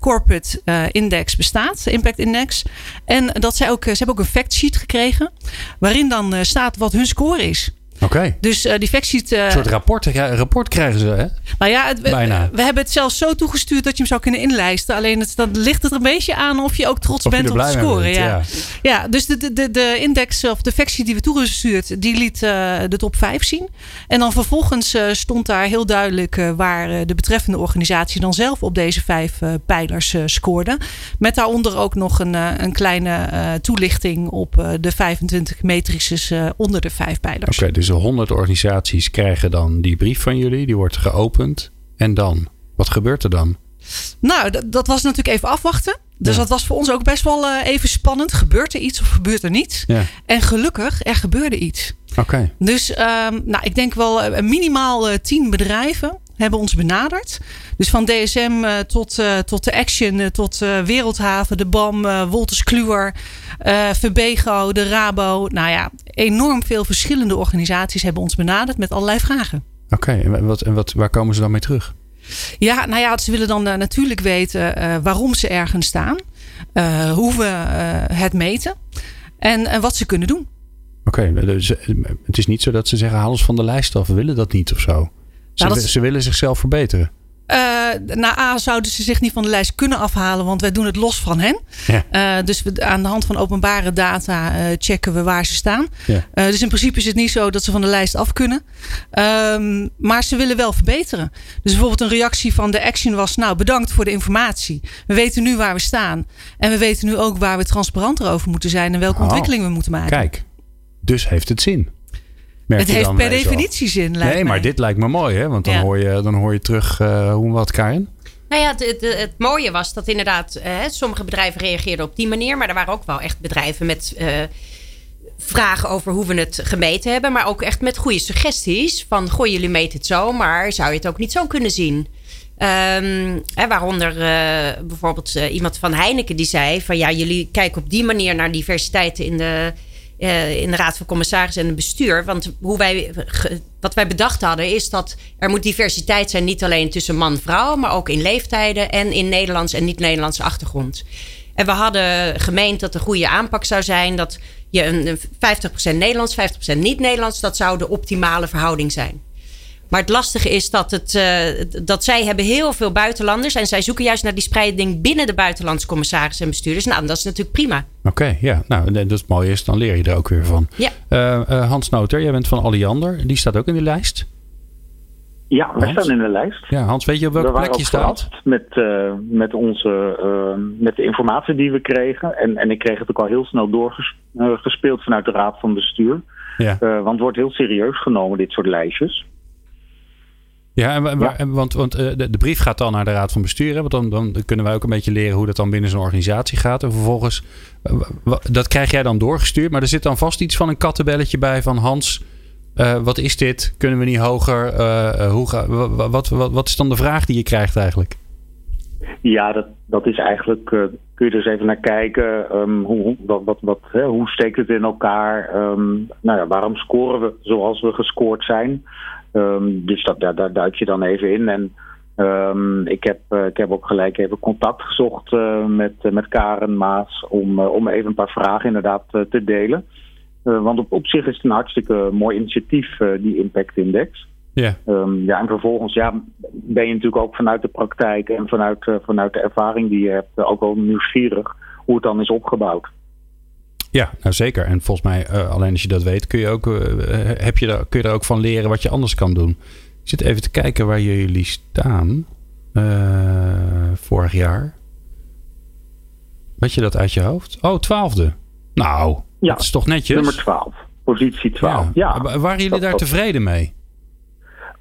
corporate index bestaat, impact index. En dat zij ook, ze hebben ook een factsheet gekregen, waarin dan staat wat hun score is. Oké. Dus eh, die factsheet. eh, Een soort rapport, rapport krijgen ze, hè? nou ja, het, Bijna. we hebben het zelfs zo toegestuurd dat je hem zou kunnen inlijsten. Alleen het, dan ligt het er een beetje aan of je ook trots Of bent op de blij mee score. bent, ja. ja. Ja. dus de, de, de, de index of de factie die we toegestuurd, die liet eh, de top 5 zien. En dan vervolgens stond daar heel duidelijk waar de betreffende organisatie dan zelf op deze vijf pijlers scoorde. Met daaronder ook nog een, een kleine toelichting op de 25 matrices eh, onder de vijf pijlers. Oké, dus de 100 organisaties krijgen dan die brief van jullie. Die wordt geopend. En dan? Wat gebeurt er dan? Nou, dat, dat was natuurlijk even afwachten. Dus Ja. dat was voor ons ook best wel eh, even spannend. Gebeurt er iets of gebeurt er niets? Ja, En gelukkig, er gebeurde iets. oké. Dus ehm, nou, ik denk wel eh, minimaal eh, tien bedrijven hebben ons benaderd. Dus van DSM eh, tot, eh, tot de Action, eh, tot Wereldhaven, de BAM, Wolters Kluwer, Verbego, de Rabo. Nou ja, enorm veel verschillende organisaties hebben ons benaderd met allerlei vragen. Oké, en, wat, en wat, waar komen ze dan mee terug? Ja, nou ja, ze willen dan natuurlijk weten waarom ze ergens staan, hoe we het meten en, en wat ze kunnen doen. Oké, dus, het is niet zo dat ze zeggen haal ons van de lijst af. We willen dat niet of zo. Ze, Nou, dat- ze willen zichzelf verbeteren. Eh na A zouden ze zich niet van de lijst kunnen afhalen, want wij doen het los van hen. Ja. Eh, dus we, aan de hand van openbare data eh, checken we waar ze staan. Ja. Dus in principe is het niet zo dat ze van de lijst af kunnen. Ehm, maar ze willen wel verbeteren. Dus bijvoorbeeld een reactie van de Action was: Nou, bedankt voor de informatie. We weten nu waar we staan. En we weten nu ook waar we transparanter over moeten zijn en welke Oh. ontwikkelingen we moeten maken. Kijk, dus heeft het zin. Merk het je heeft per definitie zin. Lijkt Nee, maar dit lijkt me mooi, hè? Want dan, Ja. hoor, je, dan hoor je terug eh, hoe wat, Karin. Nou ja, het, het, het mooie was dat inderdaad eh, sommige bedrijven reageerden op die manier. Maar er waren ook wel echt bedrijven met eh, vragen over hoe we het gemeten hebben. Maar ook echt met goede suggesties. Van, goh, jullie meten het zo, maar zou je het ook niet zo kunnen zien? Ehm, hè, waaronder eh, bijvoorbeeld iemand van Heineken die zei van... ja, jullie kijken op die manier naar diversiteit in de, eh, in de Raad van Commissarissen en het bestuur. Want hoe wij, wat wij bedacht hadden is dat er moet diversiteit zijn, niet alleen tussen man en vrouw, maar ook in leeftijden en in Nederlands en niet-Nederlandse achtergrond. En we hadden gemeend dat de goede aanpak zou zijn dat je een 50% Nederlands, 50% niet-Nederlands, dat zou de optimale verhouding zijn. Maar het lastige is dat, het, uh, dat zij hebben heel veel buitenlanders. En zij zoeken juist naar die spreiding binnen de buitenlandse commissarissen en bestuurders. Nou, dat is natuurlijk prima. Oké, ja. Nou, dat is het mooie is, dan leer je er ook weer van. Ja. Uh, uh, Hans Noter, jij bent van Alliander. Die staat ook in die lijst. Ja, wij staan in de lijst. Ja, Hans, weet je op welke plek je staat? Met, uh, met, onze, uh, met de informatie die we kregen. En, en ik kreeg het ook al heel snel doorgespeeld vanuit de Raad van Bestuur. Ja. want het wordt heel serieus genomen, dit soort lijstjes. Ja, en, ja. want, want de, de, brief gaat dan naar de Raad van Bestuur. Hè? Want dan, dan kunnen wij ook een beetje leren hoe dat dan binnen zo'n organisatie gaat. En vervolgens, dat krijg jij dan doorgestuurd. Maar er zit dan vast iets van een kattenbelletje bij van Hans... Uh, wat is dit? Kunnen we niet hoger? Uh, hoe ga, wat, wat, wat, wat, is dan de vraag die je krijgt eigenlijk? Ja, dat, dat is eigenlijk. Uh, kun je dus even naar kijken. Um, hoe, wat, wat, wat, hè, hoe steekt het in elkaar? Um, nou ja, waarom scoren we zoals we gescoord zijn? Um, dus dat, daar, daar duik je dan even in. En ik, heb, ik heb ook gelijk even contact gezocht met, met Karen Maas. Om, om even een paar vragen inderdaad te delen. Want op, op zich is het een hartstikke mooi initiatief, die Impact Index. Ja. Um, ja, en vervolgens ja, ben je natuurlijk ook vanuit de praktijk en vanuit, vanuit de ervaring die je hebt ook wel nieuwsgierig hoe het dan is opgebouwd. Ja, nou zeker. En volgens mij, alleen als je dat weet, kun je, ook, heb je daar, kun je er ook van leren wat je anders kan doen. Ik zit even te kijken waar jullie staan. vorig jaar. Weet je dat uit je hoofd? Oh, twaalfde. Nou, ja, dat is toch netjes? Nummer 12. Positie 12. Ja. ja. Waren jullie daar tevreden mee?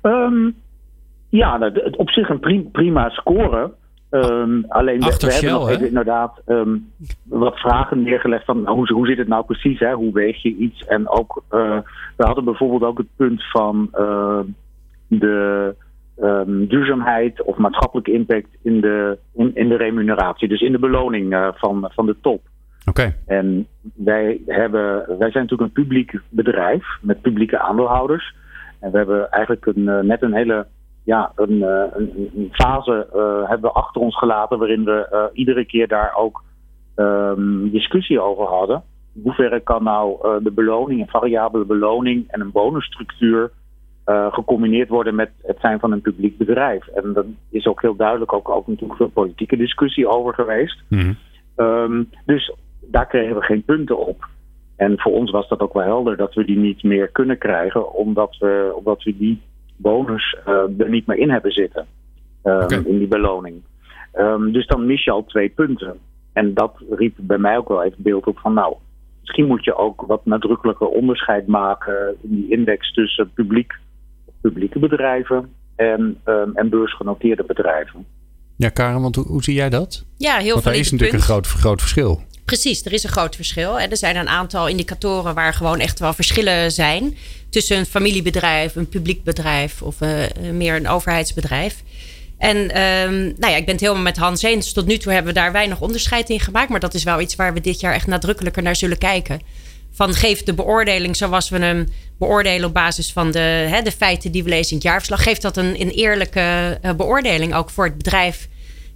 Um, ja, nou, op zich een prima score. Um, alleen we, we hebben nog even inderdaad um, wat vragen neergelegd van nou, hoe, hoe zit het nou precies? Hè? Hoe weeg je iets? En ook, uh, we hadden bijvoorbeeld ook het punt van uh, de um, duurzaamheid of maatschappelijke impact in de, in, in de remuneratie. Dus in de beloning uh, van, van de top. Okay. En wij, hebben, wij zijn natuurlijk een publiek bedrijf met publieke aandeelhouders. En we hebben eigenlijk een, net een hele ja, een, een, een fase uh, hebben we achter ons gelaten waarin we uh, iedere keer daar ook um, discussie over hadden. In hoeverre kan nou de beloning, een variabele beloning en een bonusstructuur gecombineerd worden met het zijn van een publiek bedrijf. En daar is ook heel duidelijk ook, ook natuurlijk veel politieke discussie over geweest. Mm -hmm. um, dus daar kregen we geen punten op. En voor ons was dat ook wel helder dat we die niet meer kunnen krijgen, omdat we, omdat we die bonus uh, er niet meer in hebben zitten. Okay. In die beloning. Um, dus dan mis je al twee punten. En dat riep bij mij ook wel even beeld op van nou, misschien moet je ook wat nadrukkelijker onderscheid maken in die index tussen publiek, publieke bedrijven en, um, en beursgenoteerde bedrijven. Ja, Karen, want hoe, hoe zie jij dat? Ja, heel want daar is natuurlijk punt. een groot, groot verschil. Precies, er is een groot verschil. Er zijn een aantal indicatoren waar gewoon echt wel verschillen zijn tussen een familiebedrijf, een publiek bedrijf of uh, meer een overheidsbedrijf. En um, nou ja, ik ben het helemaal met Hans eens. Tot nu toe hebben we daar weinig onderscheid in gemaakt. Maar dat is wel iets waar we dit jaar echt nadrukkelijker naar zullen kijken. Van geeft de beoordeling zoals we hem beoordelen op basis van de, hè, de feiten die we lezen in het jaarverslag. Geeft dat een, een eerlijke uh, beoordeling ook voor het bedrijf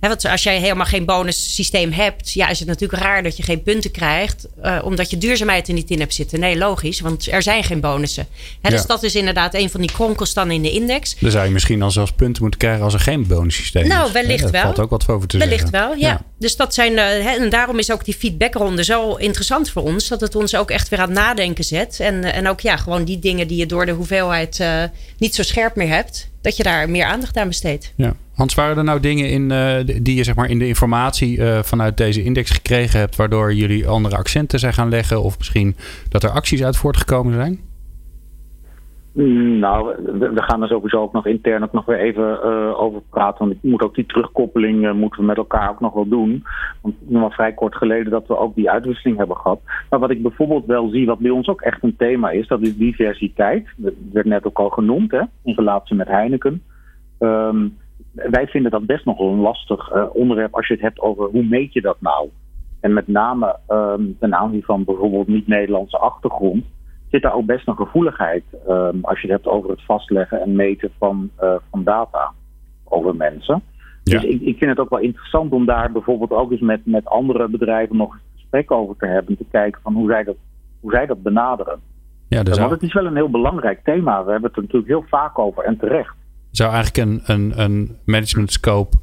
He, want als jij helemaal geen bonussysteem hebt, ja, is het natuurlijk raar dat je geen punten krijgt, uh, omdat je duurzaamheid er niet in hebt zitten. Nee, logisch, want er zijn geen bonussen. He, dus Ja. dat is inderdaad een van die kronkels dan in de index. Dan zou je misschien dan zelfs punten moeten krijgen als er geen bonussysteem Nou, is. wellicht Daar wel. valt ook wat over te Wellicht zeggen. wel, ja. Dus dat zijn, eh, hè, en daarom is ook die feedbackronde zo interessant voor ons. Dat het ons ook echt weer aan het nadenken zet. En, eh, en ook ja, gewoon die dingen die je door de hoeveelheid eh, niet zo scherp meer hebt. Dat je daar meer aandacht aan besteedt. Ja. Hans, waren er nou dingen in, eh, die je zeg maar, in de informatie eh, vanuit deze index gekregen hebt, waardoor jullie andere accenten zijn gaan leggen? Of misschien dat er acties uit voortgekomen zijn? Mm, Nou, we, gaan er sowieso ook nog intern ook nog weer even uh, over praten. Want ik moet ook die terugkoppeling uh, moeten we met elkaar ook nog wel doen. Want het is nog vrij kort geleden dat we ook die uitwisseling hebben gehad. Maar wat ik bijvoorbeeld wel zie, wat bij ons ook echt een thema is, dat is diversiteit. Dat werd net ook al genoemd, hè, in relatie met Heineken. Um, wij vinden dat best nog een lastig uh, onderwerp als je het hebt over hoe meet je dat nou? En met name ehm, ten aanzien van bijvoorbeeld niet-Nederlandse achtergrond, zit daar ook best een gevoeligheid ehm, als je het hebt over het vastleggen en meten van, uh, van data over mensen. Ja. Dus ik, ik vind het ook wel interessant om daar bijvoorbeeld ook eens met, met andere bedrijven nog een gesprek over te hebben. Te kijken van hoe zij dat, hoe zij dat benaderen. Ja, er Want het is wel een heel belangrijk thema. We hebben het er natuurlijk heel vaak over en terecht. zou eigenlijk een, een, een management scope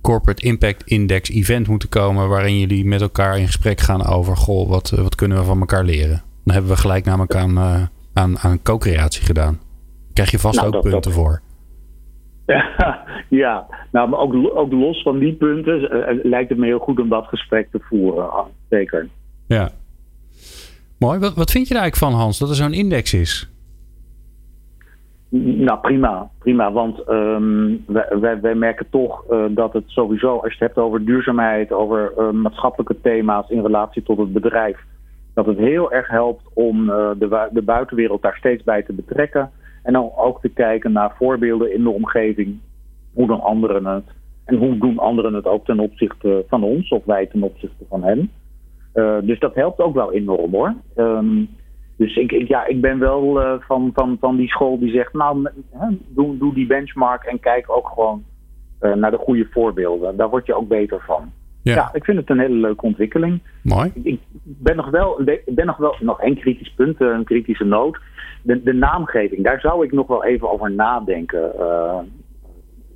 corporate impact index event moeten komen. Waarin jullie met elkaar in gesprek gaan over goh, wat, eh, wat kunnen we van elkaar leren. Dan hebben we gelijk namelijk aan, eh, aan, aan co-creatie gedaan. Krijg je vast Nou, ook dat- punten dat- voor. ja, nou, maar ook, ook los van die punten eh, lijkt het me heel goed om dat gesprek te voeren. Zeker. Ja. Mooi. Wat, wat vind je er eigenlijk van, Hans, dat er zo'n index is? Nou, prima. prima want ehm, wij, wij, wij merken toch eh, dat het sowieso, als je het hebt over duurzaamheid, over eh, maatschappelijke thema's in relatie tot het bedrijf, dat het heel erg helpt om eh, de, de buitenwereld daar steeds bij te betrekken. En dan ook te kijken naar voorbeelden in de omgeving. Hoe doen anderen het? En hoe doen anderen het ook ten opzichte van ons, of wij ten opzichte van hen? Eh, dus dat helpt ook wel enorm hoor. Ehm, dus ik, ja, ik ben wel eh, van, van, van die school die zegt, nou, doe, doe die benchmark en kijk ook gewoon eh, naar de goede voorbeelden. Daar word je ook beter van. Ja. Ja, ik vind het een hele leuke ontwikkeling. Mooi. Ik- ben nog wel, ik ben nog wel, nog één kritisch punt, eh, een kritische noot. De, de naamgeving, daar zou ik nog wel even over nadenken. eh,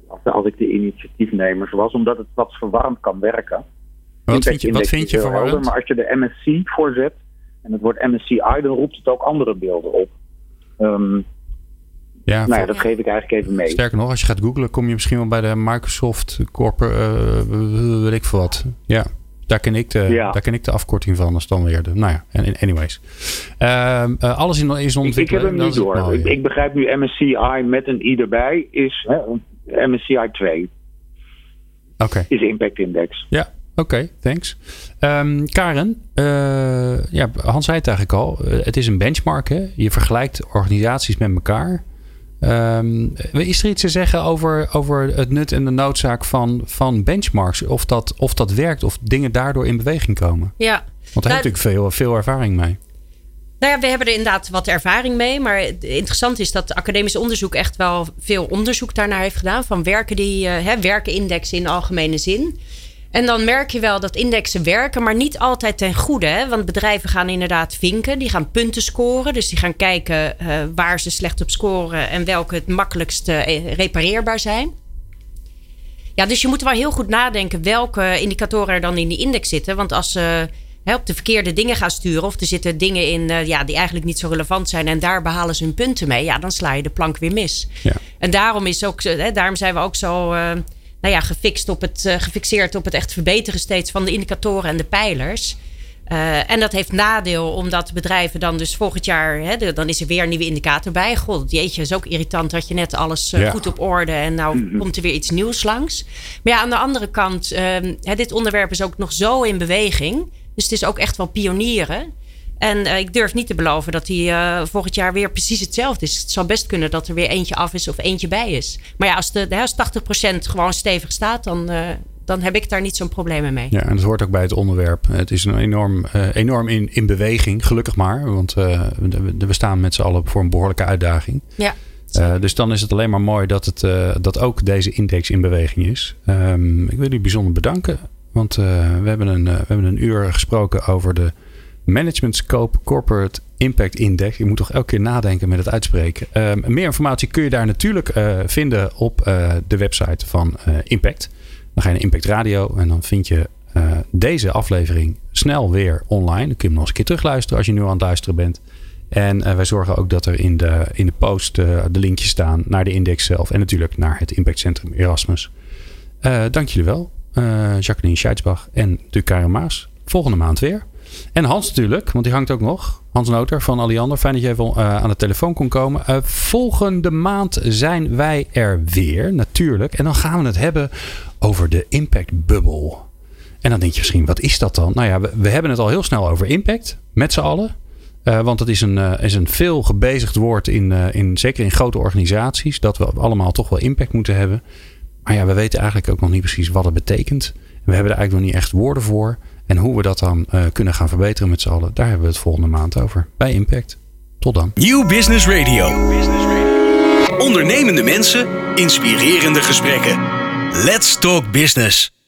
als, als ik de initiatiefnemers was, omdat het wat verwarrend kan werken. Wat vind je, wat vind je helder, verwarrend? Maar als je de MSC voorzet en het wordt MSCI, dan roept het ook andere beelden op. Ehm, Ja, nou ja, dat geef ik eigenlijk even mee. Sterker nog, als je gaat googlen, kom je misschien wel bij de Microsoft Corporate, eh, weet ik veel wat. Ja, daar ken ik de, Ja. daar ken ik de afkorting van. Dat is dan weer de, nou ja, anyways. Ehm, eh, alles in, is Ik, ik heb hem niet door. Ik, ik begrijp nu MSCI met een i erbij is hè, MSCI 2, Oké, is Impact Index. ja, oké, thanks. Ehm, Karen, eh, ja, Hans zei het eigenlijk al. Eh, het is een benchmark, hè? Je vergelijkt organisaties met elkaar. Ehm, is er iets te zeggen over, over het nut en de noodzaak van, van benchmarks? Of dat, of dat werkt, of dingen daardoor in beweging komen? Ja. Want daar heb je Nou, natuurlijk veel, veel ervaring mee. Nou ja, we hebben er inderdaad wat ervaring mee. Maar interessant is dat academisch onderzoek echt wel veel onderzoek daarnaar heeft gedaan. Van werken die eh, hè, werken indexen in algemene zin. En dan merk je wel dat indexen werken, maar niet altijd ten goede. Hè? Want bedrijven gaan inderdaad vinken, die gaan punten scoren. Dus die gaan kijken eh, waar ze slecht op scoren en welke het makkelijkst eh, repareerbaar zijn. Ja, dus je moet wel heel goed nadenken welke indicatoren er dan in die index zitten. Want als ze op de verkeerde dingen gaan sturen, of er zitten dingen in eh, ja, die eigenlijk niet zo relevant zijn en daar behalen ze hun punten mee, ja, dan sla je de plank weer mis. Ja. En daarom, is ook, daarom zijn we ook zo nou ja, gefixt op het, eh, gefixeerd op het echt verbeteren steeds van de indicatoren en de pijlers. Eh, en dat heeft nadeel, omdat bedrijven dan dus volgend jaar, hè, de- dan is er weer een nieuwe indicator bij. God, jeetje, is ook irritant dat je net alles eh, Ja. goed op orde en nou komt er weer iets nieuws langs. Maar ja, aan de andere kant, ehm, hè, dit onderwerp is ook nog zo in beweging. Dus het is ook echt wel pionieren. En eh, ik durf niet te beloven dat die eh, volgend jaar weer precies hetzelfde is. Het zou best kunnen dat er weer eentje af is of eentje bij is. Maar ja, als, de, hè, als 80% gewoon stevig staat, dan, eh, dan heb ik daar niet zo'n probleem mee. Ja, en dat hoort ook bij het onderwerp. Het is een enorm, eh, enorm in, in beweging, gelukkig maar. Want we, staan met z'n allen voor een behoorlijke uitdaging. Ja. Dus dan is het alleen maar mooi dat, het, dat ook deze index in beweging is. Ehm, ik wil jullie bijzonder bedanken. Want we, hebben een, we hebben een uur gesproken over de Management Scope Corporate Impact Index. Je moet toch elke keer nadenken met het uitspreken. Ehm, meer informatie kun je daar natuurlijk eh, vinden op eh, de website van eh, Impact. Dan ga je naar Impact Radio en dan vind je deze aflevering snel weer online. Dan kun je hem nog eens een keer terugluisteren als je nu aan het luisteren bent. En wij zorgen ook dat er in de, in de post de linkjes staan naar de index zelf. En natuurlijk naar het Impactcentrum Erasmus. Dank jullie wel. Jacqueline Scheidsbach en Karen Maas. Volgende maand weer. En Hans natuurlijk, want die hangt ook nog. Hans Noter van Alliander. Fijn dat je even eh, aan de telefoon kon komen. Eh, volgende maand zijn wij er weer, natuurlijk. En dan gaan we het hebben over de Impact Bubble. En dan denk je misschien, wat is dat dan? Nou ja, we, hebben het al heel snel over impact, met z'n allen. Eh, want het is een, is een veel gebezigd woord, in, in, zeker in grote organisaties, dat we allemaal toch wel impact moeten hebben. Maar ja, we weten eigenlijk ook nog niet precies wat het betekent. We hebben er eigenlijk nog niet echt woorden voor. En hoe we dat dan eh, kunnen gaan verbeteren met z'n allen, daar hebben we het volgende maand over. Bij Impact. Tot dan. Nieuw Business Radio. Ondernemende mensen, inspirerende gesprekken. Let's talk business.